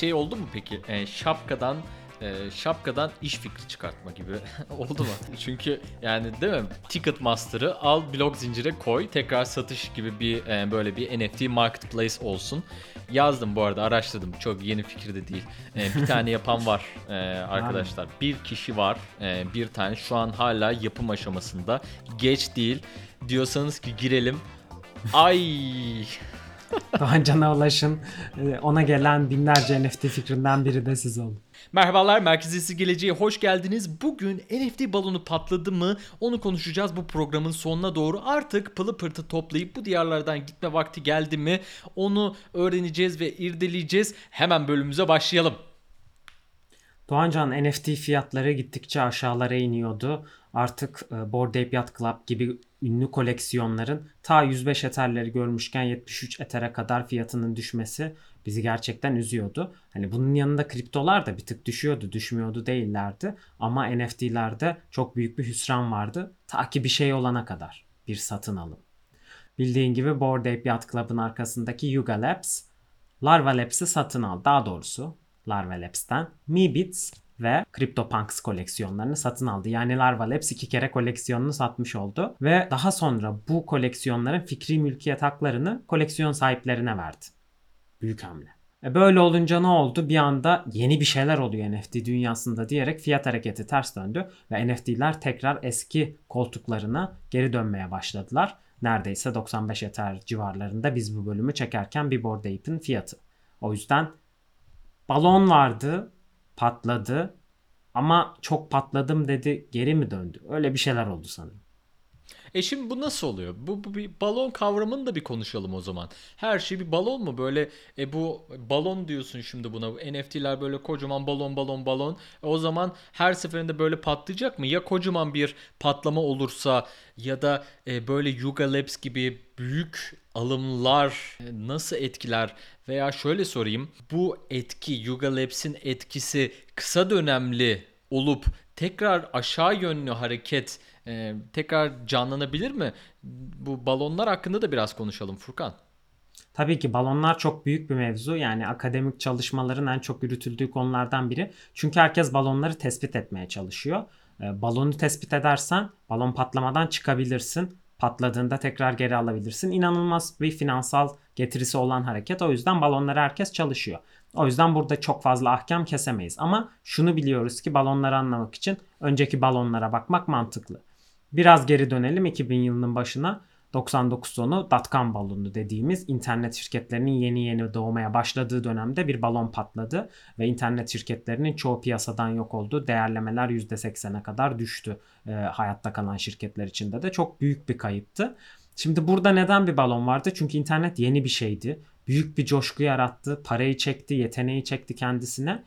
şey oldu mu peki? E, şapkadan e, şapkadan iş fikri çıkartma gibi oldu mu? Çünkü yani değil mi? Ticketmaster'ı al blok zincire koy tekrar satış gibi bir e, böyle bir NFT marketplace olsun. Yazdım bu arada araştırdım çok yeni fikir de değil. E, bir tane yapan var e, arkadaşlar. Bir kişi var e, bir tane şu an hala yapım aşamasında. Geç değil diyorsanız ki girelim. Ay Doğan Can'a ulaşın. Ee, Ona gelen binlerce NFT fikrinden biri de siz olun. Merhabalar Merkezesi Geleceğe hoş geldiniz. Bugün NFT balonu patladı mı onu konuşacağız bu programın sonuna doğru. Artık pılı pırtı toplayıp bu diyarlardan gitme vakti geldi mi onu öğreneceğiz ve irdeleyeceğiz. Hemen bölümümüze başlayalım. Doğancan NFT fiyatları gittikçe aşağılara iniyordu. Artık e, Bored Yacht Club gibi ünlü koleksiyonların ta 105 eterleri görmüşken 73 etere kadar fiyatının düşmesi bizi gerçekten üzüyordu. Hani bunun yanında kriptolar da bir tık düşüyordu, düşmüyordu değillerdi. Ama NFT'lerde çok büyük bir hüsran vardı. Ta ki bir şey olana kadar. Bir satın alım. Bildiğin gibi Bored Yacht Club'ın arkasındaki Yuga Labs, Larva Labs'i satın aldı. Daha doğrusu Larva Labs'ten Meebits ve CryptoPunks koleksiyonlarını satın aldı. Yani Larva Labs iki kere koleksiyonunu satmış oldu ve daha sonra bu koleksiyonların fikri mülkiyet haklarını koleksiyon sahiplerine verdi. Büyük hamle. E böyle olunca ne oldu? Bir anda yeni bir şeyler oluyor NFT dünyasında diyerek fiyat hareketi ters döndü ve NFT'ler tekrar eski koltuklarına geri dönmeye başladılar. Neredeyse 95 Ether civarlarında biz bu bölümü çekerken bir Bored Ape'in fiyatı. O yüzden balon vardı, patladı ama çok patladım dedi geri mi döndü? Öyle bir şeyler oldu sanırım. E şimdi bu nasıl oluyor? Bu, bu bir balon kavramını da bir konuşalım o zaman. Her şey bir balon mu? Böyle e bu balon diyorsun şimdi buna. NFT'ler böyle kocaman balon balon balon. E o zaman her seferinde böyle patlayacak mı? Ya kocaman bir patlama olursa ya da e, böyle Yuga Labs gibi büyük alımlar e, nasıl etkiler? Veya şöyle sorayım. Bu etki Yuga Labs'in etkisi kısa dönemli olup tekrar aşağı yönlü hareket e, tekrar canlanabilir mi? Bu balonlar hakkında da biraz konuşalım Furkan. Tabii ki balonlar çok büyük bir mevzu. Yani akademik çalışmaların en çok yürütüldüğü konulardan biri. Çünkü herkes balonları tespit etmeye çalışıyor. E, balonu tespit edersen balon patlamadan çıkabilirsin. Patladığında tekrar geri alabilirsin. İnanılmaz bir finansal getirisi olan hareket. O yüzden balonları herkes çalışıyor. O yüzden burada çok fazla ahkam kesemeyiz. Ama şunu biliyoruz ki balonları anlamak için önceki balonlara bakmak mantıklı. Biraz geri dönelim 2000 yılının başına. 99 sonu dotcom balonu dediğimiz internet şirketlerinin yeni yeni doğmaya başladığı dönemde bir balon patladı ve internet şirketlerinin çoğu piyasadan yok oldu. Değerlemeler %80'e kadar düştü e, hayatta kalan şirketler içinde de çok büyük bir kayıptı. Şimdi burada neden bir balon vardı? Çünkü internet yeni bir şeydi. Büyük bir coşku yarattı, parayı çekti, yeteneği çekti kendisine.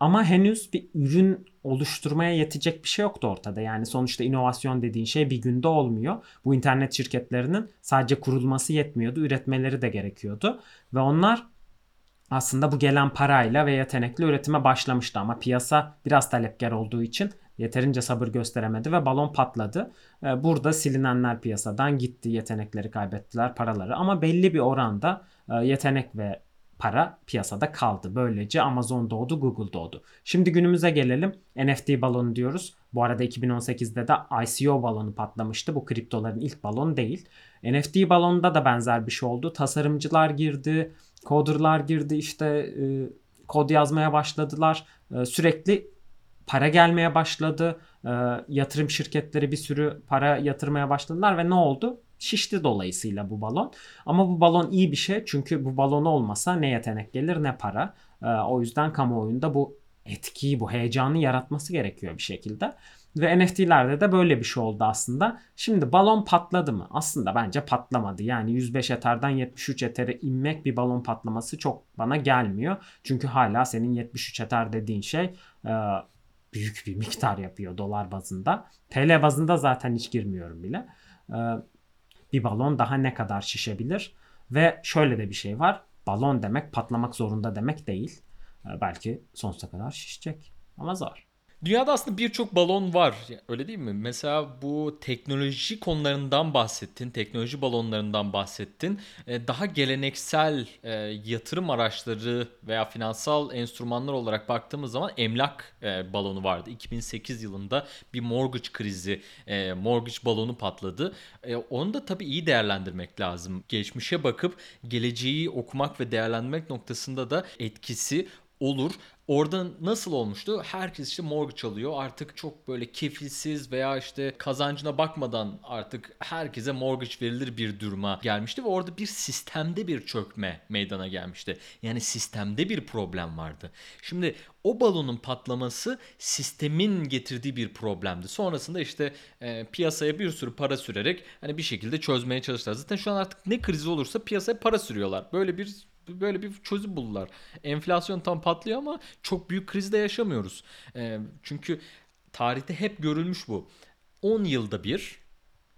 Ama henüz bir ürün oluşturmaya yetecek bir şey yoktu ortada. Yani sonuçta inovasyon dediğin şey bir günde olmuyor. Bu internet şirketlerinin sadece kurulması yetmiyordu, üretmeleri de gerekiyordu. Ve onlar aslında bu gelen parayla ve yetenekli üretime başlamıştı ama piyasa biraz talepkar olduğu için yeterince sabır gösteremedi ve balon patladı. Ee, burada silinenler piyasadan gitti, yetenekleri kaybettiler, paraları ama belli bir oranda e, yetenek ve para piyasada kaldı. Böylece Amazon doğdu, Google doğdu. Şimdi günümüze gelelim. NFT balonu diyoruz. Bu arada 2018'de de ICO balonu patlamıştı. Bu kriptoların ilk balonu değil. NFT balonunda da benzer bir şey oldu. Tasarımcılar girdi, coderlar girdi, işte e, kod yazmaya başladılar. E, sürekli para gelmeye başladı. E, yatırım şirketleri bir sürü para yatırmaya başladılar ve ne oldu? Şişti dolayısıyla bu balon. Ama bu balon iyi bir şey çünkü bu balon olmasa ne yetenek gelir ne para. Ee, o yüzden kamuoyunda bu etkiyi, bu heyecanı yaratması gerekiyor bir şekilde. Ve NFT'lerde de böyle bir şey oldu aslında. Şimdi balon patladı mı? Aslında bence patlamadı. Yani 105 Ether'den 73 Ether'e inmek bir balon patlaması çok bana gelmiyor. Çünkü hala senin 73 Ether dediğin şey e, büyük bir miktar yapıyor dolar bazında. TL bazında zaten hiç girmiyorum bile. E, bir balon daha ne kadar şişebilir? Ve şöyle de bir şey var. Balon demek patlamak zorunda demek değil. Belki sonsuza kadar şişecek ama zor. Dünyada aslında birçok balon var. Öyle değil mi? Mesela bu teknoloji konularından bahsettin. Teknoloji balonlarından bahsettin. E, Daha geleneksel e, yatırım araçları veya finansal enstrümanlar olarak baktığımız zaman emlak e, balonu vardı. 2008 yılında bir mortgage krizi, mortgage balonu patladı. Onu da tabii iyi değerlendirmek lazım. Geçmişe bakıp geleceği okumak ve değerlendirmek noktasında da etkisi olur. Orada nasıl olmuştu? Herkes işte mortgage alıyor. Artık çok böyle kefilsiz veya işte kazancına bakmadan artık herkese mortgage verilir bir duruma gelmişti ve orada bir sistemde bir çökme meydana gelmişti. Yani sistemde bir problem vardı. Şimdi o balonun patlaması sistemin getirdiği bir problemdi. Sonrasında işte e, piyasaya bir sürü para sürerek hani bir şekilde çözmeye çalıştılar. Zaten şu an artık ne krizi olursa piyasaya para sürüyorlar. Böyle bir böyle bir çözüm buldular. Enflasyon tam patlıyor ama çok büyük krizde yaşamıyoruz. E, çünkü tarihte hep görülmüş bu. 10 yılda bir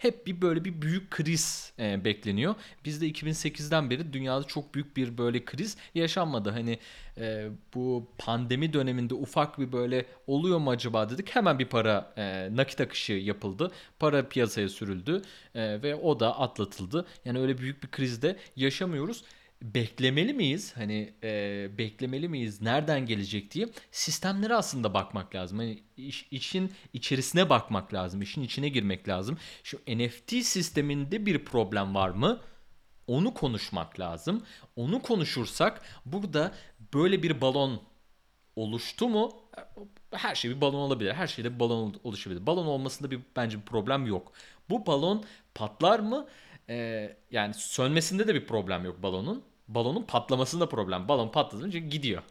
hep bir böyle bir büyük kriz e, bekleniyor. Bizde 2008'den beri dünyada çok büyük bir böyle kriz yaşanmadı. Hani e, bu pandemi döneminde ufak bir böyle oluyor mu acaba dedik. Hemen bir para e, nakit akışı yapıldı. Para piyasaya sürüldü e, ve o da atlatıldı. Yani öyle büyük bir krizde yaşamıyoruz beklemeli miyiz? Hani e, beklemeli miyiz? Nereden gelecek diye sistemlere aslında bakmak lazım. Hani iş, işin içerisine bakmak lazım. işin içine girmek lazım. Şu NFT sisteminde bir problem var mı? Onu konuşmak lazım. Onu konuşursak burada böyle bir balon oluştu mu? Her şey bir balon olabilir. Her şeyde bir balon oluşabilir. Balon olmasında bir bence bir problem yok. Bu balon patlar mı? Ee, yani sönmesinde de bir problem yok balonun. Balonun patlamasında problem. Balon patlayınca gidiyor.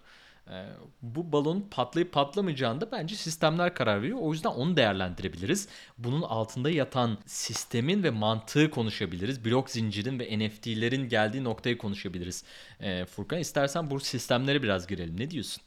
Ee, bu balon patlayıp patlamayacağında bence sistemler karar veriyor. O yüzden onu değerlendirebiliriz. Bunun altında yatan sistemin ve mantığı konuşabiliriz. Blok zincirin ve NFT'lerin geldiği noktayı konuşabiliriz. Ee, Furkan istersen bu sistemlere biraz girelim. Ne diyorsun?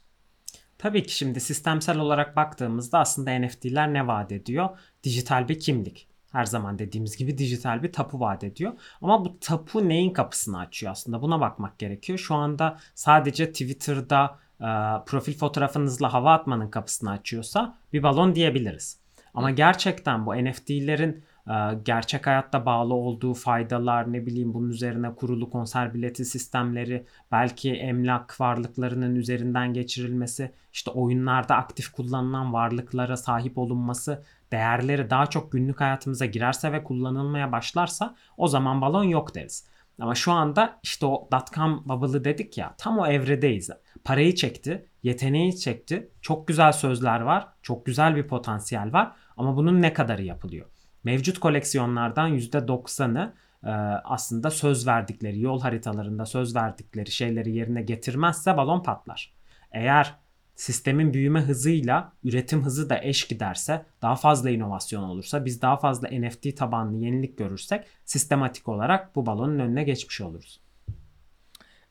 Tabii ki şimdi sistemsel olarak baktığımızda aslında NFT'ler ne vaat ediyor? Dijital bir kimlik. Her zaman dediğimiz gibi dijital bir tapu vaat ediyor. Ama bu tapu neyin kapısını açıyor aslında? Buna bakmak gerekiyor. Şu anda sadece Twitter'da e, profil fotoğrafınızla hava atmanın kapısını açıyorsa bir balon diyebiliriz. Ama gerçekten bu NFT'lerin e, gerçek hayatta bağlı olduğu faydalar ne bileyim bunun üzerine kurulu konser bileti sistemleri belki emlak varlıklarının üzerinden geçirilmesi işte oyunlarda aktif kullanılan varlıklara sahip olunması değerleri daha çok günlük hayatımıza girerse ve kullanılmaya başlarsa o zaman balon yok deriz. Ama şu anda işte o dotcom bubble'ı dedik ya tam o evredeyiz. Parayı çekti, yeteneği çekti. Çok güzel sözler var, çok güzel bir potansiyel var ama bunun ne kadarı yapılıyor? Mevcut koleksiyonlardan %90'ı e, aslında söz verdikleri, yol haritalarında söz verdikleri şeyleri yerine getirmezse balon patlar. Eğer sistemin büyüme hızıyla üretim hızı da eş giderse, daha fazla inovasyon olursa, biz daha fazla NFT tabanlı yenilik görürsek sistematik olarak bu balonun önüne geçmiş oluruz.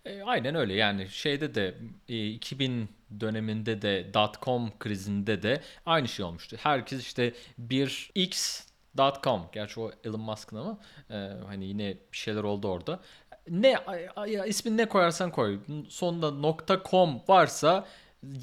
E, aynen öyle yani şeyde de e, 2000 döneminde de dot-com krizinde de aynı şey olmuştu. Herkes işte bir X.com gerçi o Elon Musk'ın ama e, hani yine bir şeyler oldu orada. Ne ismini ne koyarsan koy. Sonunda .com varsa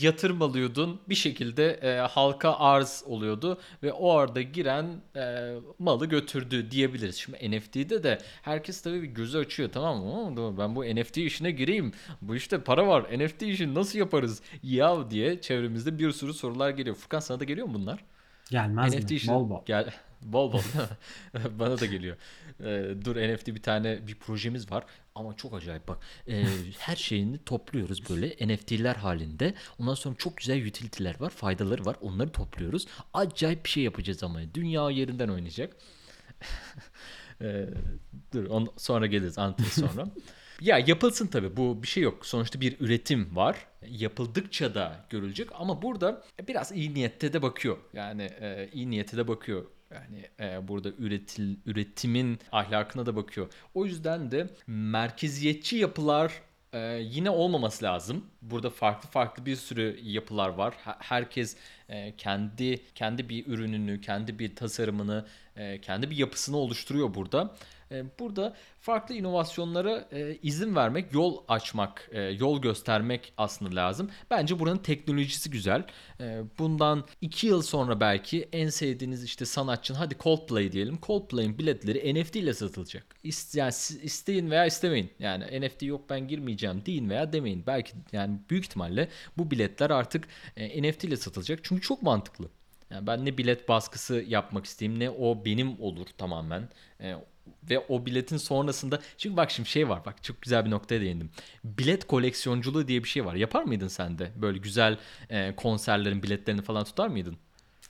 yatırım alıyordun bir şekilde e, halka arz oluyordu ve o arada giren e, malı götürdü diyebiliriz. Şimdi NFT'de de herkes tabii bir gözü açıyor tamam mı? Ben bu NFT işine gireyim. Bu işte para var. NFT işini nasıl yaparız? Ya diye çevremizde bir sürü sorular geliyor. Furkan sana da geliyor mu bunlar? Gelmez NFT mi? işi Bol bol. gel bol bol bana da geliyor. Ee, dur NFT bir tane bir projemiz var ama çok acayip bak. Ee, her şeyini topluyoruz böyle NFT'ler halinde. Ondan sonra çok güzel utility'ler var, faydaları var. Onları topluyoruz. Acayip bir şey yapacağız ama dünya yerinden oynayacak. Ee, dur on, sonra geliriz anlatırız sonra. Ya yapılsın tabii bu bir şey yok. Sonuçta bir üretim var. Yapıldıkça da görülecek ama burada biraz iyi niyette de bakıyor. Yani e, iyi niyete de bakıyor. Yani e, burada üretil, üretimin ahlakına da bakıyor. O yüzden de merkeziyetçi yapılar e, yine olmaması lazım. Burada farklı farklı bir sürü yapılar var. Herkes e, kendi kendi bir ürününü, kendi bir tasarımını, e, kendi bir yapısını oluşturuyor burada. E, burada farklı inovasyonlara e, izin vermek, yol açmak, e, yol göstermek aslında lazım. Bence buranın teknolojisi güzel. Bundan 2 yıl sonra belki en sevdiğiniz işte sanatçının hadi Coldplay diyelim. Coldplay'in biletleri NFT ile satılacak. Yani isteyin veya istemeyin. Yani NFT yok ben girmeyeceğim deyin veya demeyin. Belki yani büyük ihtimalle bu biletler artık NFT ile satılacak. Çünkü çok mantıklı. Yani ben ne bilet baskısı yapmak isteyeyim ne o benim olur tamamen. E, ve o biletin sonrasında çünkü bak şimdi şey var bak çok güzel bir noktaya değindim. Bilet koleksiyonculuğu diye bir şey var. Yapar mıydın sen de? Böyle güzel e, konserlerin biletlerini falan tutar mıydın?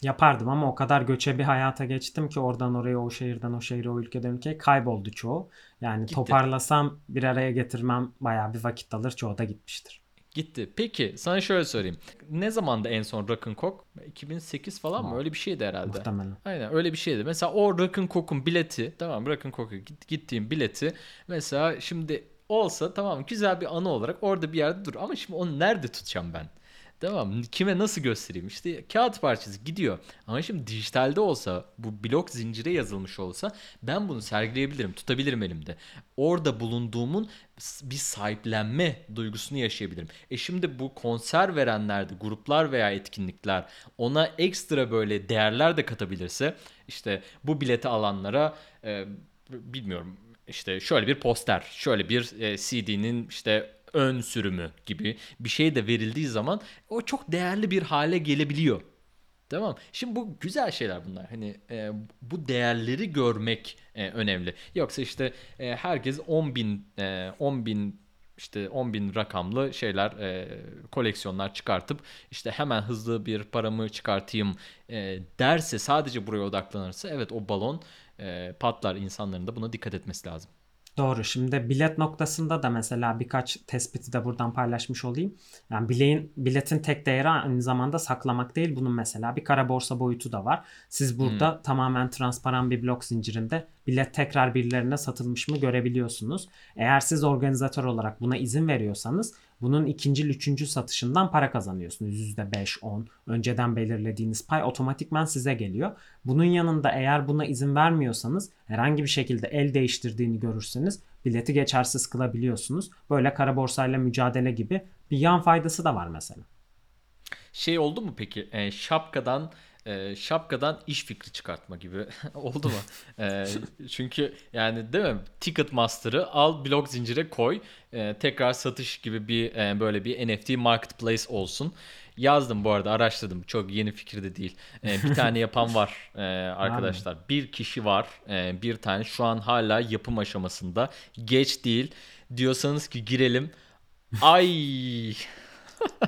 Yapardım ama o kadar göçe bir hayata geçtim ki oradan oraya o şehirden o şehire o ülkeden ülkeye kayboldu çoğu. Yani Gitti. toparlasam bir araya getirmem bayağı bir vakit alır çoğu da gitmiştir. Gitti. Peki sana şöyle sorayım. Ne zamanda en son Rock'n'Coke? 2008 falan mı? Aa, Öyle bir şeydi herhalde. Muhtemelen. Aynen öyle bir şeydi. Mesela o Rock'n'Coke'un bileti tamam Rock'n'Coke'a git- gittiğim bileti mesela şimdi olsa tamam güzel bir anı olarak orada bir yerde dur. Ama şimdi onu nerede tutacağım ben? Tamam kime nasıl göstereyim? İşte kağıt parçası gidiyor. Ama şimdi dijitalde olsa bu blok zincire yazılmış olsa ben bunu sergileyebilirim, tutabilirim elimde. Orada bulunduğumun bir sahiplenme duygusunu yaşayabilirim. E şimdi bu konser verenlerde gruplar veya etkinlikler ona ekstra böyle değerler de katabilirse işte bu bileti alanlara e, bilmiyorum işte şöyle bir poster, şöyle bir e, CD'nin işte ön sürümü gibi bir şey de verildiği zaman o çok değerli bir hale gelebiliyor. Tamam. Şimdi bu güzel şeyler bunlar. Hani e, bu değerleri görmek e, önemli. Yoksa işte e, herkes 10 bin, e, 10 bin işte 10 bin rakamlı şeyler, e, koleksiyonlar çıkartıp işte hemen hızlı bir paramı çıkartayım e, derse sadece buraya odaklanırsa evet o balon e, patlar insanların da buna dikkat etmesi lazım. Doğru. Şimdi bilet noktasında da mesela birkaç tespiti de buradan paylaşmış olayım. Yani bileğin, biletin tek değeri aynı zamanda saklamak değil. Bunun mesela bir kara borsa boyutu da var. Siz burada tamamen transparan bir blok zincirinde bilet tekrar birilerine satılmış mı görebiliyorsunuz. Eğer siz organizatör olarak buna izin veriyorsanız bunun ikinci, üçüncü satışından para kazanıyorsunuz. %5, 10 önceden belirlediğiniz pay otomatikman size geliyor. Bunun yanında eğer buna izin vermiyorsanız herhangi bir şekilde el değiştirdiğini görürseniz bileti geçersiz kılabiliyorsunuz. Böyle kara borsayla mücadele gibi bir yan faydası da var mesela. Şey oldu mu peki? E, şapkadan e, şapkadan iş fikri çıkartma gibi oldu mu? E, çünkü yani değil mi? Ticketmaster'ı al blok zincire koy. E, tekrar satış gibi bir e, böyle bir NFT marketplace olsun. Yazdım bu arada araştırdım. Çok yeni fikir de değil. E, bir tane yapan var e, arkadaşlar. Bir kişi var. E, bir tane şu an hala yapım aşamasında. Geç değil. Diyorsanız ki girelim. Ay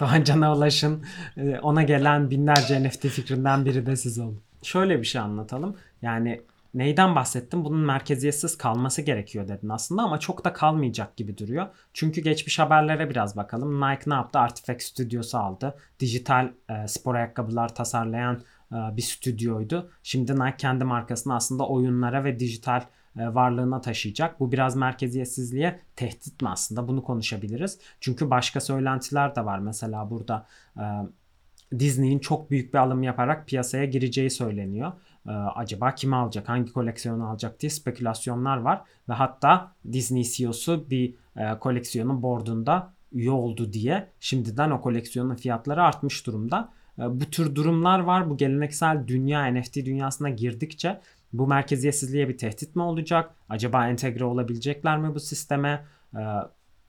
Doğan Can'a ulaşın. Ee, Ona gelen binlerce NFT fikrinden biri de siz olun. Şöyle bir şey anlatalım. Yani neyden bahsettim? Bunun merkeziyetsiz kalması gerekiyor dedin aslında ama çok da kalmayacak gibi duruyor. Çünkü geçmiş haberlere biraz bakalım. Nike ne yaptı? Artifact stüdyosu aldı. Dijital e, spor ayakkabılar tasarlayan e, bir stüdyoydu. Şimdi Nike kendi markasını aslında oyunlara ve dijital varlığına taşıyacak. Bu biraz merkeziyetsizliğe tehdit mi aslında? Bunu konuşabiliriz. Çünkü başka söylentiler de var. Mesela burada e, Disney'in çok büyük bir alım yaparak piyasaya gireceği söyleniyor. E, acaba kimi alacak, hangi koleksiyonu alacak diye spekülasyonlar var. Ve hatta Disney CEO'su bir e, koleksiyonun boardunda üye oldu diye şimdiden o koleksiyonun fiyatları artmış durumda. E, bu tür durumlar var. Bu geleneksel dünya NFT dünyasına girdikçe bu merkeziyetsizliğe bir tehdit mi olacak? Acaba entegre olabilecekler mi bu sisteme? Ee,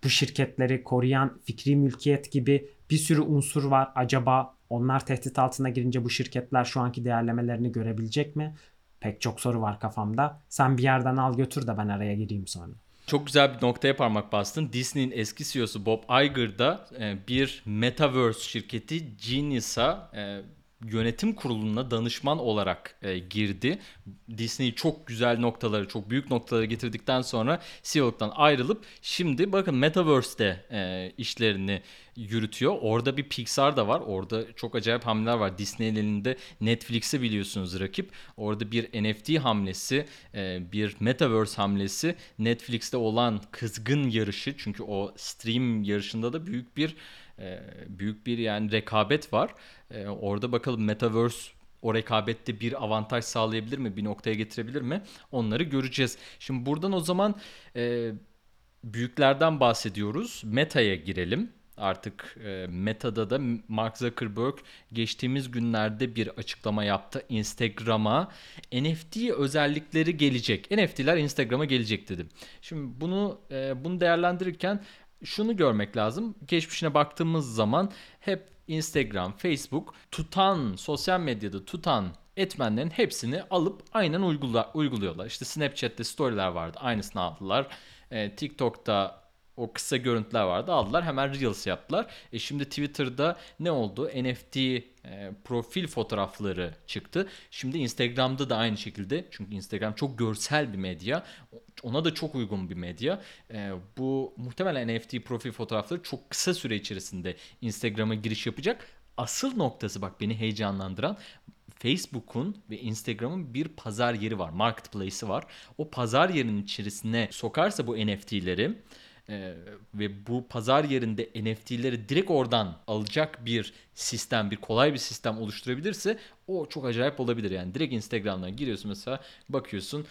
bu şirketleri koruyan fikri mülkiyet gibi bir sürü unsur var. Acaba onlar tehdit altına girince bu şirketler şu anki değerlemelerini görebilecek mi? Pek çok soru var kafamda. Sen bir yerden al götür de ben araya gireyim sonra. Çok güzel bir noktaya parmak bastın. Disney'in eski CEO'su Bob Iger da e, bir metaverse şirketi Genius'a e, yönetim kuruluna danışman olarak e, girdi. Disney çok güzel noktaları, çok büyük noktaları getirdikten sonra CEO'luktan ayrılıp şimdi bakın Metaverse'de e, işlerini yürütüyor. Orada bir Pixar da var. Orada çok acayip hamleler var. Disney'in elinde Netflix'i biliyorsunuz rakip. Orada bir NFT hamlesi, e, bir Metaverse hamlesi, Netflix'te olan kızgın yarışı çünkü o stream yarışında da büyük bir büyük bir yani rekabet var. E, orada bakalım Metaverse o rekabette bir avantaj sağlayabilir mi? Bir noktaya getirebilir mi? Onları göreceğiz. Şimdi buradan o zaman e, büyüklerden bahsediyoruz. Meta'ya girelim. Artık e, Meta'da da Mark Zuckerberg geçtiğimiz günlerde bir açıklama yaptı. Instagram'a NFT özellikleri gelecek. NFT'ler Instagram'a gelecek dedi. Şimdi bunu e, bunu değerlendirirken şunu görmek lazım. Geçmişine baktığımız zaman hep Instagram, Facebook tutan, sosyal medyada tutan etmenlerin hepsini alıp aynen uygula, uyguluyorlar. İşte Snapchat'te storyler vardı. Aynısını aldılar. E, TikTok'ta o kısa görüntüler vardı aldılar hemen Reels yaptılar. E şimdi Twitter'da ne oldu? NFT e, profil fotoğrafları çıktı. Şimdi Instagram'da da aynı şekilde çünkü Instagram çok görsel bir medya. Ona da çok uygun bir medya. E, bu muhtemelen NFT profil fotoğrafları çok kısa süre içerisinde Instagram'a giriş yapacak. Asıl noktası bak beni heyecanlandıran Facebook'un ve Instagram'ın bir pazar yeri var. Marketplace'i var. O pazar yerinin içerisine sokarsa bu NFT'leri ee, ve bu pazar yerinde NFT'leri direkt oradan alacak bir sistem, bir kolay bir sistem oluşturabilirse o çok acayip olabilir. Yani direkt Instagram'dan giriyorsun mesela bakıyorsun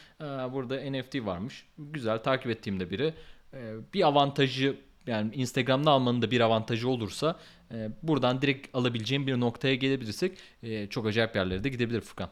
burada NFT varmış. Güzel takip ettiğimde biri ee, bir avantajı yani Instagram'da almanın da bir avantajı olursa e, buradan direkt alabileceğim bir noktaya gelebilirsek e, çok acayip yerlere de gidebilir Furkan.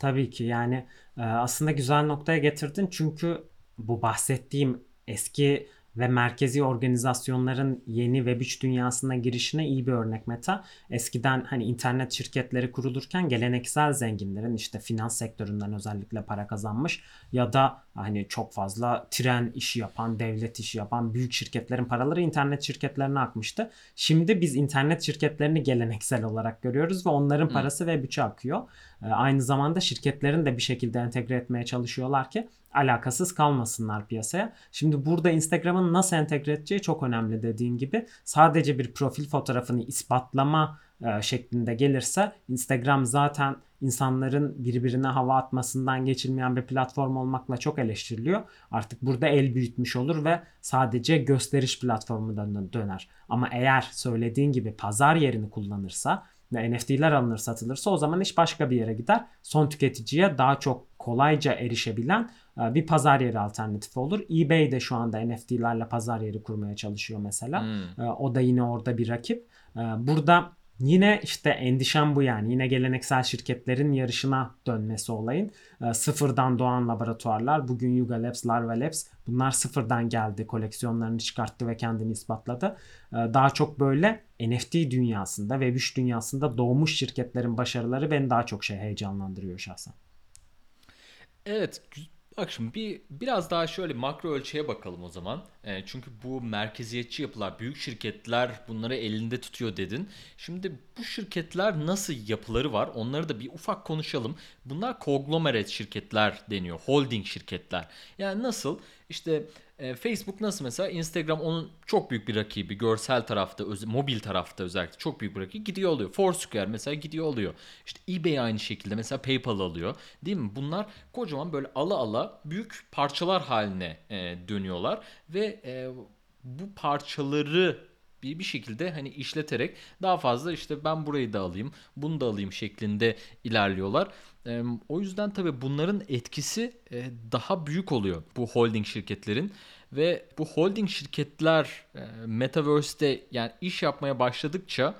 Tabii ki yani e, aslında güzel noktaya getirdin çünkü bu bahsettiğim eski ve merkezi organizasyonların yeni Web3 dünyasına girişine iyi bir örnek Meta. Eskiden hani internet şirketleri kurulurken geleneksel zenginlerin işte finans sektöründen özellikle para kazanmış ya da hani çok fazla tren işi yapan, devlet işi yapan büyük şirketlerin paraları internet şirketlerine akmıştı. Şimdi biz internet şirketlerini geleneksel olarak görüyoruz ve onların parası Web3'e akıyor. Ee, aynı zamanda şirketlerin de bir şekilde entegre etmeye çalışıyorlar ki alakasız kalmasınlar piyasaya. Şimdi burada Instagram'ın nasıl entegre edeceği çok önemli dediğin gibi. Sadece bir profil fotoğrafını ispatlama e, şeklinde gelirse Instagram zaten insanların birbirine hava atmasından geçilmeyen bir platform olmakla çok eleştiriliyor. Artık burada el büyütmüş olur ve sadece gösteriş platformu döner. Ama eğer söylediğin gibi pazar yerini kullanırsa ve NFT'ler alınır satılırsa o zaman iş başka bir yere gider. Son tüketiciye daha çok kolayca erişebilen bir pazar yeri alternatifi olur. eBay de şu anda NFT'lerle pazar yeri kurmaya çalışıyor mesela. Hmm. E, o da yine orada bir rakip. E, burada Yine işte endişem bu yani. Yine geleneksel şirketlerin yarışına dönmesi olayın. sıfırdan doğan laboratuvarlar. Bugün Yuga Labs, Larva Labs bunlar sıfırdan geldi. Koleksiyonlarını çıkarttı ve kendini ispatladı. daha çok böyle NFT dünyasında ve Web3 dünyasında doğmuş şirketlerin başarıları beni daha çok şey heyecanlandırıyor şahsen. Evet Bak şimdi bir biraz daha şöyle makro ölçeğe bakalım o zaman. E, çünkü bu merkeziyetçi yapılar, büyük şirketler bunları elinde tutuyor dedin. Şimdi bu şirketler nasıl yapıları var? Onları da bir ufak konuşalım. Bunlar konglomerat şirketler deniyor. Holding şirketler. Yani nasıl? İşte e, Facebook nasıl mesela Instagram onun çok büyük bir rakibi görsel tarafta öz, mobil tarafta özellikle çok büyük bir rakibi gidiyor oluyor. Foursquare mesela gidiyor oluyor. İşte eBay aynı şekilde mesela PayPal alıyor. Değil mi? Bunlar kocaman böyle ala ala büyük parçalar haline e, dönüyorlar ve e, bu parçaları bir bir şekilde hani işleterek daha fazla işte ben burayı da alayım, bunu da alayım şeklinde ilerliyorlar. O yüzden tabii bunların etkisi e, daha büyük oluyor bu holding şirketlerin ve bu holding şirketler e, metaverse'te yani iş yapmaya başladıkça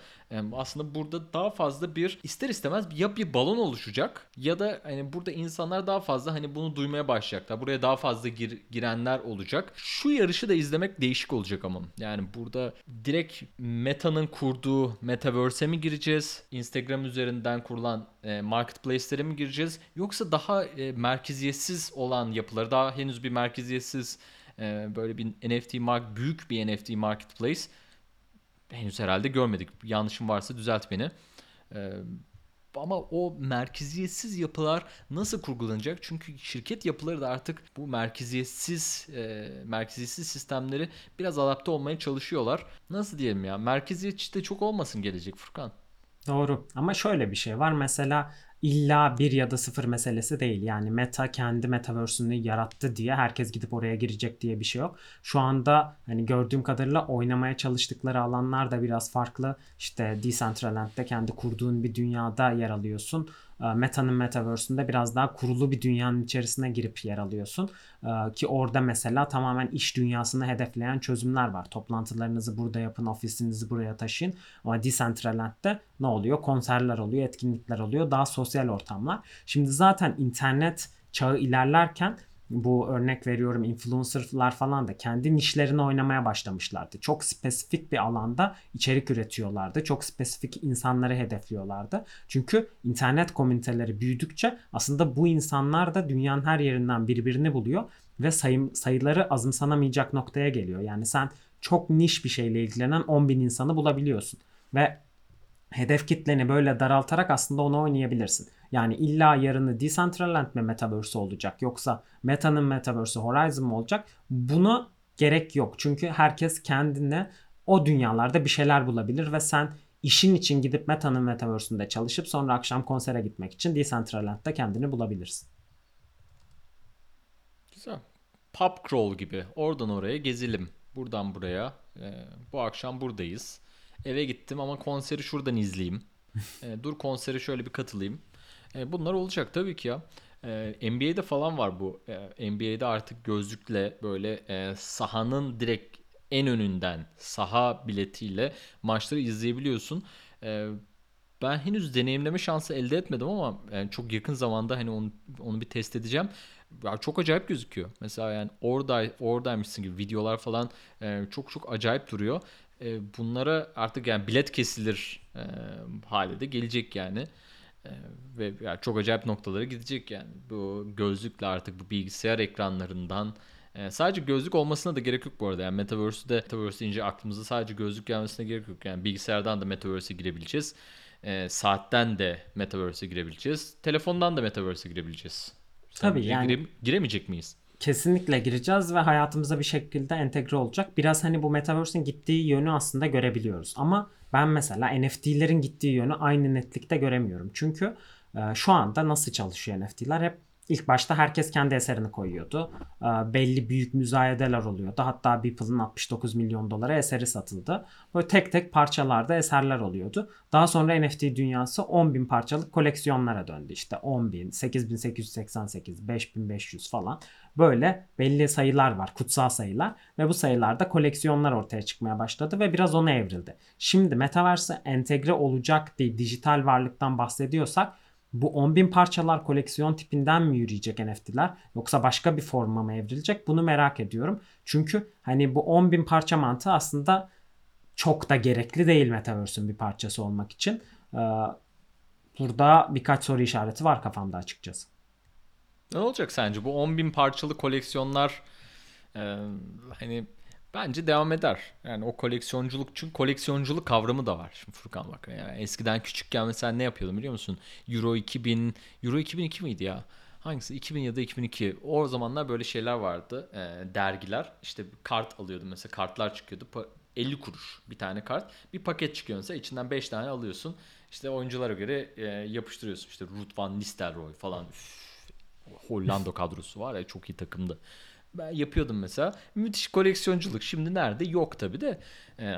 aslında burada daha fazla bir ister istemez ya bir balon oluşacak ya da hani burada insanlar daha fazla hani bunu duymaya başlayacaklar. Buraya daha fazla gir, girenler olacak. Şu yarışı da izlemek değişik olacak ama. Yani burada direkt Meta'nın kurduğu Metaverse'e mi gireceğiz? Instagram üzerinden kurulan e, marketplace'lere mi gireceğiz? Yoksa daha e, merkeziyetsiz olan yapıları daha henüz bir merkeziyetsiz e, böyle bir NFT mark büyük bir NFT marketplace henüz herhalde görmedik. Yanlışım varsa düzelt beni. Ee, ama o merkeziyetsiz yapılar nasıl kurgulanacak? Çünkü şirket yapıları da artık bu merkeziyetsiz e, merkeziyetsiz sistemleri biraz adapte olmaya çalışıyorlar. Nasıl diyelim ya? Merkeziyetçi de çok olmasın gelecek Furkan. Doğru ama şöyle bir şey var. Mesela illa bir ya da sıfır meselesi değil. Yani Meta kendi metaverse'ünü yarattı diye herkes gidip oraya girecek diye bir şey yok. Şu anda hani gördüğüm kadarıyla oynamaya çalıştıkları alanlar da biraz farklı. İşte Decentraland'de kendi kurduğun bir dünyada yer alıyorsun. E, Meta'nın Metaverse'ünde biraz daha kurulu bir dünyanın içerisine girip yer alıyorsun. E, ki orada mesela tamamen iş dünyasını hedefleyen çözümler var. Toplantılarınızı burada yapın, ofisinizi buraya taşıyın. Ama Decentraland'de ne oluyor? Konserler oluyor, etkinlikler oluyor, daha sosyal ortamlar. Şimdi zaten internet çağı ilerlerken bu örnek veriyorum influencerlar falan da kendi nişlerini oynamaya başlamışlardı. Çok spesifik bir alanda içerik üretiyorlardı. Çok spesifik insanları hedefliyorlardı. Çünkü internet komüniteleri büyüdükçe aslında bu insanlar da dünyanın her yerinden birbirini buluyor ve sayım, sayıları azımsanamayacak noktaya geliyor. Yani sen çok niş bir şeyle ilgilenen 10 bin insanı bulabiliyorsun. Ve hedef kitleni böyle daraltarak aslında onu oynayabilirsin. Yani illa yarını Decentraland mi Metaverse olacak yoksa Meta'nın Metaverse Horizon mu olacak? Buna gerek yok. Çünkü herkes kendine o dünyalarda bir şeyler bulabilir ve sen işin için gidip Meta'nın Metaverse'ünde çalışıp sonra akşam konsere gitmek için Decentraland'da kendini bulabilirsin. Güzel. Pub crawl gibi. Oradan oraya gezelim. Buradan buraya. Ee, bu akşam buradayız. Eve gittim ama konseri şuradan izleyeyim. Ee, dur konsere şöyle bir katılayım. Ee, bunlar olacak tabii ki ya. Ee, NBA'de falan var bu. Ee, NBA'de artık gözlükle böyle e, sahanın direkt en önünden saha biletiyle maçları izleyebiliyorsun. Ee, ben henüz deneyimleme şansı elde etmedim ama yani çok yakın zamanda hani onu, onu bir test edeceğim. Ya çok acayip gözüküyor. Mesela yani orada oradaymışsın gibi videolar falan e, çok çok acayip duruyor. E, bunlara artık yani bilet kesilir e, hale gelecek yani. E, ve yani çok acayip noktalara gidecek yani. Bu gözlükle artık bu bilgisayar ekranlarından e, sadece gözlük olmasına da gerek yok bu arada. Yani Metaverse'de Metaverse deyince aklımıza sadece gözlük gelmesine gerek yok. Yani bilgisayardan da Metaverse'e girebileceğiz. E, saatten de Metaverse'e girebileceğiz. Telefondan da Metaverse'e girebileceğiz. Tabii yani- gire- giremeyecek miyiz? Kesinlikle gireceğiz ve hayatımıza bir şekilde entegre olacak. Biraz hani bu Metaverse'in gittiği yönü aslında görebiliyoruz. Ama ben mesela NFT'lerin gittiği yönü aynı netlikte göremiyorum. Çünkü e, şu anda nasıl çalışıyor NFT'ler? Hep ilk başta herkes kendi eserini koyuyordu. E, belli büyük müzayedeler oluyordu. Hatta Beeple'ın 69 milyon dolara eseri satıldı. Böyle tek tek parçalarda eserler oluyordu. Daha sonra NFT dünyası 10 bin parçalık koleksiyonlara döndü. İşte 10 bin, 8888, 5500 falan. Böyle belli sayılar var, kutsal sayılar ve bu sayılarda koleksiyonlar ortaya çıkmaya başladı ve biraz ona evrildi. Şimdi Metaverse entegre olacak diye dijital varlıktan bahsediyorsak bu 10.000 parçalar koleksiyon tipinden mi yürüyecek NFT'ler yoksa başka bir forma mı evrilecek bunu merak ediyorum. Çünkü hani bu 10.000 parça mantığı aslında çok da gerekli değil Metaverse'ün bir parçası olmak için. Ee, Burada birkaç soru işareti var kafamda açıkçası. Ne olacak sence? Bu 10.000 parçalı koleksiyonlar e, hani bence devam eder. Yani o koleksiyonculuk çünkü koleksiyonculuk kavramı da var. Şimdi Furkan bak yani eskiden küçükken mesela ne yapıyordum biliyor musun? Euro 2000, Euro 2002 miydi ya? Hangisi? 2000 ya da 2002. O zamanlar böyle şeyler vardı. e, dergiler. İşte kart alıyordum mesela. Kartlar çıkıyordu. Pa- 50 kuruş bir tane kart. Bir paket çıkıyor mesela. içinden 5 tane alıyorsun. İşte oyunculara göre e, yapıştırıyorsun. İşte Ruud van Nistelrooy falan. Üf, Hollanda kadrosu var ya çok iyi takımdı. Ben yapıyordum mesela. Müthiş koleksiyonculuk. Şimdi nerede? Yok tabi de. Ee,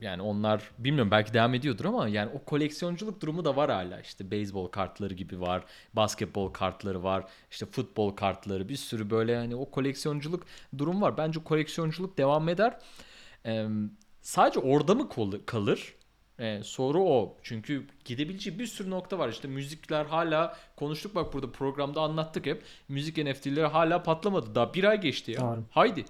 yani onlar bilmiyorum belki devam ediyordur ama yani o koleksiyonculuk durumu da var hala. İşte beyzbol kartları gibi var. Basketbol kartları var. işte futbol kartları. Bir sürü böyle hani o koleksiyonculuk durum var. Bence koleksiyonculuk devam eder. Ee, sadece orada mı kalır? Ee, soru o. Çünkü gidebileceği bir sürü nokta var. İşte müzikler hala konuştuk bak burada programda anlattık hep. Müzik NFT'leri hala patlamadı. Daha bir ay geçti ya. Doğru. Haydi.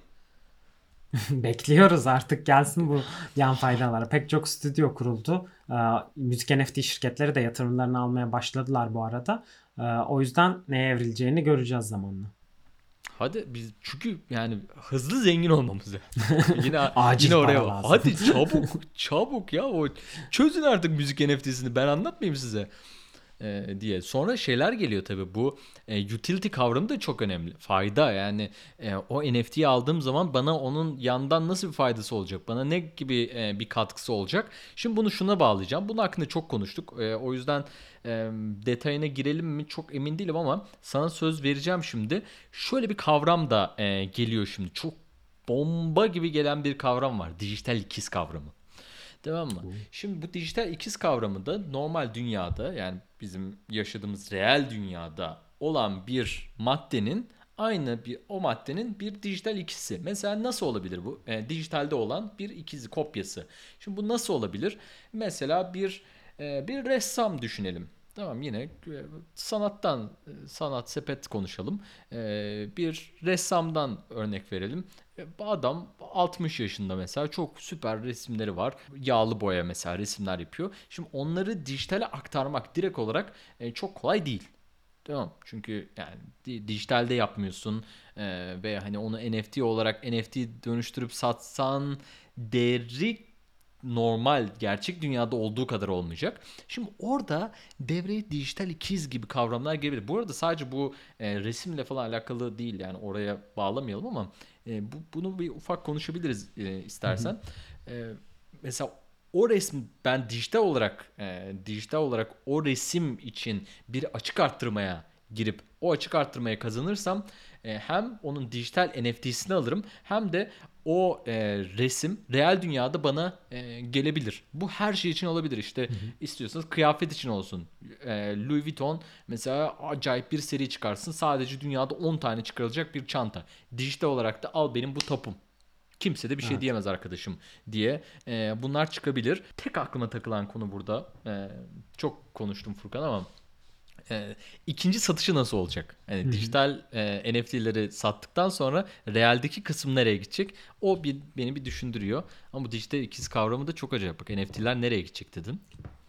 Bekliyoruz artık gelsin bu yan faydalar. Pek çok stüdyo kuruldu. Ee, müzik NFT şirketleri de yatırımlarını almaya başladılar bu arada. Ee, o yüzden neye evrileceğini göreceğiz zamanla. Hadi biz çünkü yani hızlı zengin olmamız lazım. yine Acil yine oraya lazım. Hadi çabuk çabuk ya o çözün artık müzik NFT'sini ben anlatmayayım size. Ee, diye. Sonra şeyler geliyor tabii bu e, utility kavramı da çok önemli. Fayda yani e, o NFT'yi aldığım zaman bana onun yandan nasıl bir faydası olacak? Bana ne gibi e, bir katkısı olacak? Şimdi bunu şuna bağlayacağım. Bunun hakkında çok konuştuk. E, o yüzden e, detayına girelim mi çok emin değilim ama sana söz vereceğim şimdi. Şöyle bir kavram da e, geliyor şimdi. Çok bomba gibi gelen bir kavram var. Dijital ikiz kavramı. Tamam mı? Şimdi bu dijital ikiz kavramı da normal dünyada yani bizim yaşadığımız reel dünyada olan bir maddenin aynı bir o maddenin bir dijital ikisi. Mesela nasıl olabilir bu? E, dijitalde olan bir ikizi kopyası. Şimdi bu nasıl olabilir? Mesela bir e, bir ressam düşünelim. Tamam yine e, sanattan e, sanat sepet konuşalım. E, bir ressamdan örnek verelim. Adam 60 yaşında mesela çok süper resimleri var. Yağlı boya mesela resimler yapıyor. Şimdi onları dijitale aktarmak direkt olarak e, çok kolay değil. Tamam. Çünkü yani di- dijitalde yapmıyorsun e, ve hani onu NFT olarak NFT dönüştürüp satsan değeri normal gerçek dünyada olduğu kadar olmayacak. Şimdi orada devreye dijital ikiz gibi kavramlar girebilir. Bu arada sadece bu e, resimle falan alakalı değil yani oraya bağlamayalım ama e, bu, bunu bir ufak konuşabiliriz e, istersen. E, mesela o resmi ben dijital olarak e, dijital olarak o resim için bir açık arttırmaya girip o açık arttırmaya kazanırsam e, hem onun dijital NFT'sini alırım hem de o e, resim real dünyada bana e, gelebilir. Bu her şey için olabilir. İşte istiyorsanız kıyafet için olsun. E, Louis Vuitton mesela acayip bir seri çıkarsın. Sadece dünyada 10 tane çıkarılacak bir çanta. Dijital olarak da al benim bu tapum. Kimse de bir şey Evet. diyemez arkadaşım diye. E, bunlar çıkabilir. Tek aklıma takılan konu burada. e, çok konuştum Furkan ama e, ikinci satışı nasıl olacak? Yani dijital e, NFT'leri sattıktan sonra realdeki kısım nereye gidecek? O bir, beni bir düşündürüyor. Ama bu dijital ikiz kavramı da çok acayip. Bak NFT'ler nereye gidecek dedin.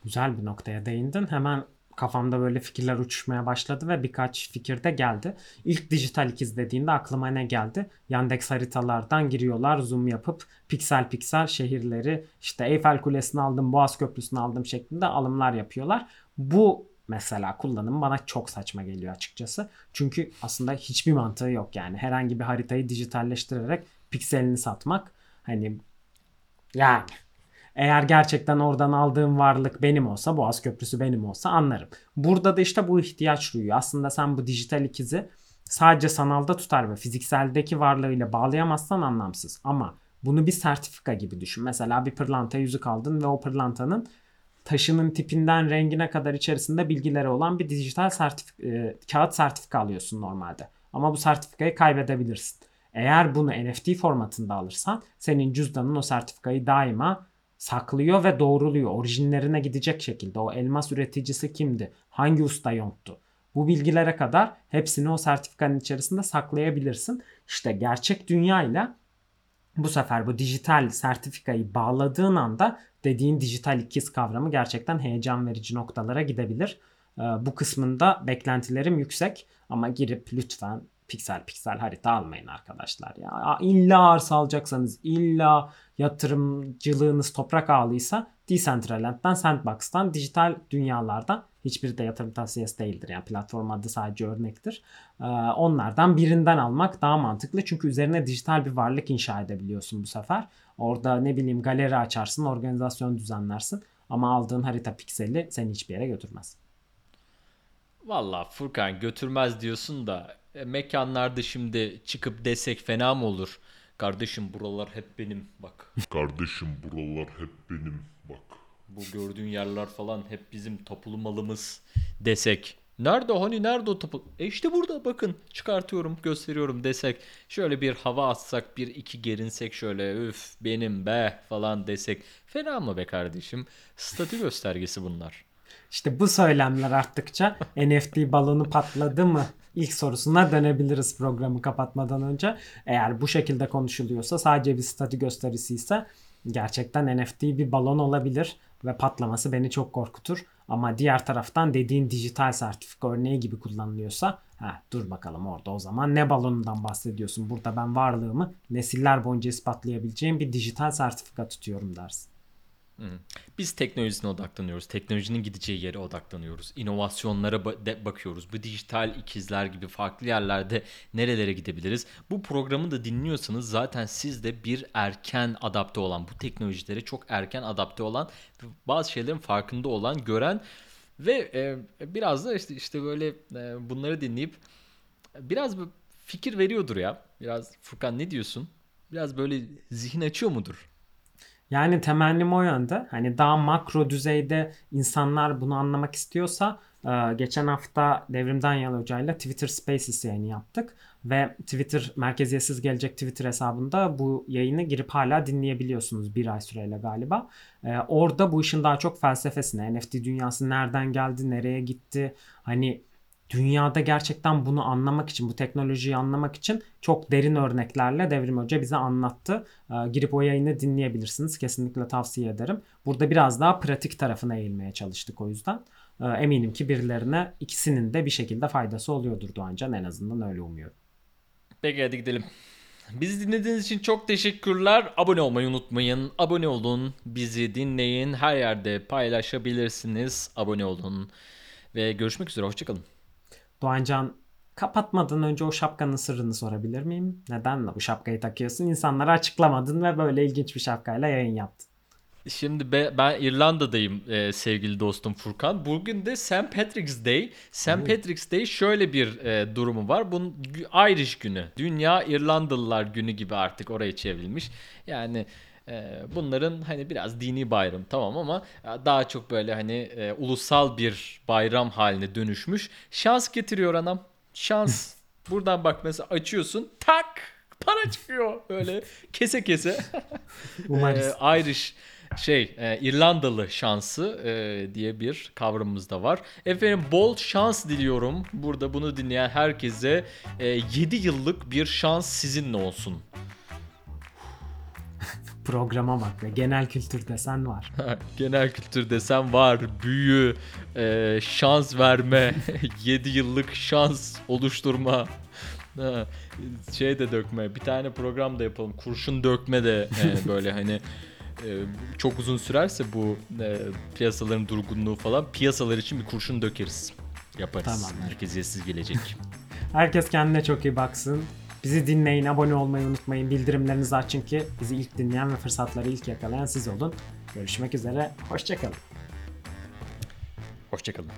Güzel bir noktaya değindin. Hemen kafamda böyle fikirler uçuşmaya başladı ve birkaç fikir de geldi. İlk dijital ikiz dediğinde aklıma ne geldi? Yandex haritalardan giriyorlar, zoom yapıp piksel piksel şehirleri işte Eyfel Kulesi'ni aldım, Boğaz Köprüsü'nü aldım şeklinde alımlar yapıyorlar. Bu mesela kullanım bana çok saçma geliyor açıkçası. Çünkü aslında hiçbir mantığı yok yani. Herhangi bir haritayı dijitalleştirerek pikselini satmak hani yani eğer gerçekten oradan aldığım varlık benim olsa, Boğaz Köprüsü benim olsa anlarım. Burada da işte bu ihtiyaç duyuyor. Aslında sen bu dijital ikizi sadece sanalda tutar ve fizikseldeki varlığıyla bağlayamazsan anlamsız. Ama bunu bir sertifika gibi düşün. Mesela bir pırlanta yüzük aldın ve o pırlantanın taşının tipinden rengine kadar içerisinde bilgileri olan bir dijital sertifik e, kağıt sertifika alıyorsun normalde. Ama bu sertifikayı kaybedebilirsin. Eğer bunu NFT formatında alırsan senin cüzdanın o sertifikayı daima saklıyor ve doğruluyor. Orijinlerine gidecek şekilde o elmas üreticisi kimdi? Hangi usta yonttu? Bu bilgilere kadar hepsini o sertifikanın içerisinde saklayabilirsin. İşte gerçek dünyayla bu sefer bu dijital sertifikayı bağladığın anda dediğin dijital ikiz kavramı gerçekten heyecan verici noktalara gidebilir. Ee, Bu kısmında beklentilerim yüksek ama girip lütfen piksel piksel harita almayın arkadaşlar. Ya illa arsa alacaksanız illa yatırımcılığınız toprak ağlıysa Decentraland'dan, Sandbox'tan, dijital dünyalardan hiçbiri de yatırım tavsiyesi değildir. Yani platform adı sadece örnektir. Ee, Onlardan birinden almak daha mantıklı. Çünkü üzerine dijital bir varlık inşa edebiliyorsun bu sefer. Orada ne bileyim galeri açarsın, organizasyon düzenlersin. Ama aldığın harita pikseli seni hiçbir yere götürmez. Valla Furkan götürmez diyorsun da e, mekanlarda şimdi çıkıp desek fena mı olur? Kardeşim buralar hep benim bak. Kardeşim buralar hep benim bak. Bu gördüğün yerler falan hep bizim toplu malımız desek. Nerede hani nerede o topu? E işte burada bakın çıkartıyorum gösteriyorum desek. Şöyle bir hava atsak bir iki gerinsek şöyle üf benim be falan desek. Fena mı be kardeşim? Statü göstergesi bunlar. İşte bu söylemler arttıkça NFT balonu patladı mı? İlk sorusuna dönebiliriz programı kapatmadan önce. Eğer bu şekilde konuşuluyorsa sadece bir statü gösterisi ise gerçekten NFT bir balon olabilir ve patlaması beni çok korkutur. Ama diğer taraftan dediğin dijital sertifika örneği gibi kullanılıyorsa ha dur bakalım orada o zaman ne balonundan bahsediyorsun? Burada ben varlığımı nesiller boyunca ispatlayabileceğim bir dijital sertifika tutuyorum dersin. Biz teknolojisine odaklanıyoruz. Teknolojinin gideceği yere odaklanıyoruz. İnovasyonlara bakıyoruz. Bu dijital ikizler gibi farklı yerlerde nerelere gidebiliriz? Bu programı da dinliyorsanız zaten siz de bir erken adapte olan, bu teknolojilere çok erken adapte olan, bazı şeylerin farkında olan, gören ve e, biraz da işte işte böyle e, bunları dinleyip biraz bir fikir veriyordur ya. Biraz Furkan ne diyorsun? Biraz böyle zihin açıyor mudur? Yani temennim o yönde. Hani daha makro düzeyde insanlar bunu anlamak istiyorsa e, geçen hafta Devrimden Yal Hoca'yla Twitter Spaces yayını yaptık. Ve Twitter merkeziyetsiz gelecek Twitter hesabında bu yayını girip hala dinleyebiliyorsunuz bir ay süreyle galiba. E, orada bu işin daha çok felsefesine, NFT dünyası nereden geldi, nereye gitti, hani dünyada gerçekten bunu anlamak için, bu teknolojiyi anlamak için çok derin örneklerle Devrim Hoca bize anlattı. Ee, girip o yayını dinleyebilirsiniz. Kesinlikle tavsiye ederim. Burada biraz daha pratik tarafına eğilmeye çalıştık o yüzden. Ee, eminim ki birilerine ikisinin de bir şekilde faydası oluyordur Doğancan. En azından öyle umuyorum. Peki hadi gidelim. Bizi dinlediğiniz için çok teşekkürler. Abone olmayı unutmayın. Abone olun. Bizi dinleyin. Her yerde paylaşabilirsiniz. Abone olun. Ve görüşmek üzere. Hoşçakalın. Doğancan kapatmadan önce o şapkanın sırrını sorabilir miyim? Neden bu şapkayı takıyorsun? İnsanlara açıklamadın ve böyle ilginç bir şapkayla yayın yaptın. Şimdi be- ben İrlanda'dayım e, sevgili dostum Furkan. Bugün de St. Patrick's Day. St. Patrick's Day şöyle bir e, durumu var. Bunun Irish günü. Dünya İrlandalılar günü gibi artık oraya çevrilmiş. Yani bunların hani biraz dini bayram tamam ama e, daha çok böyle hani e, ulusal bir bayram haline dönüşmüş. Şans getiriyor anam. Şans. Buradan bak mesela açıyorsun tak para çıkıyor böyle kese kese. Umarız. Ee, Irish şey e, İrlandalı şansı e, diye bir kavramımız da var. Efendim bol şans diliyorum. Burada bunu dinleyen herkese e, 7 yıllık bir şans sizinle olsun. Programa bak ve genel kültür desen var. Genel kültür desem var. Büyü, e, şans verme, 7 yıllık şans oluşturma. Ha, şey de dökme. Bir tane program da yapalım. Kurşun dökme de e, böyle hani e, çok uzun sürerse bu e, piyasaların durgunluğu falan piyasalar için bir kurşun dökeriz. Yaparız. Tamam. Merkeziyetsiz gelecek. Herkes kendine çok iyi baksın. Bizi dinleyin, abone olmayı unutmayın. Bildirimlerinizi açın ki bizi ilk dinleyen ve fırsatları ilk yakalayan siz olun. Görüşmek üzere, hoşçakalın. Hoşçakalın.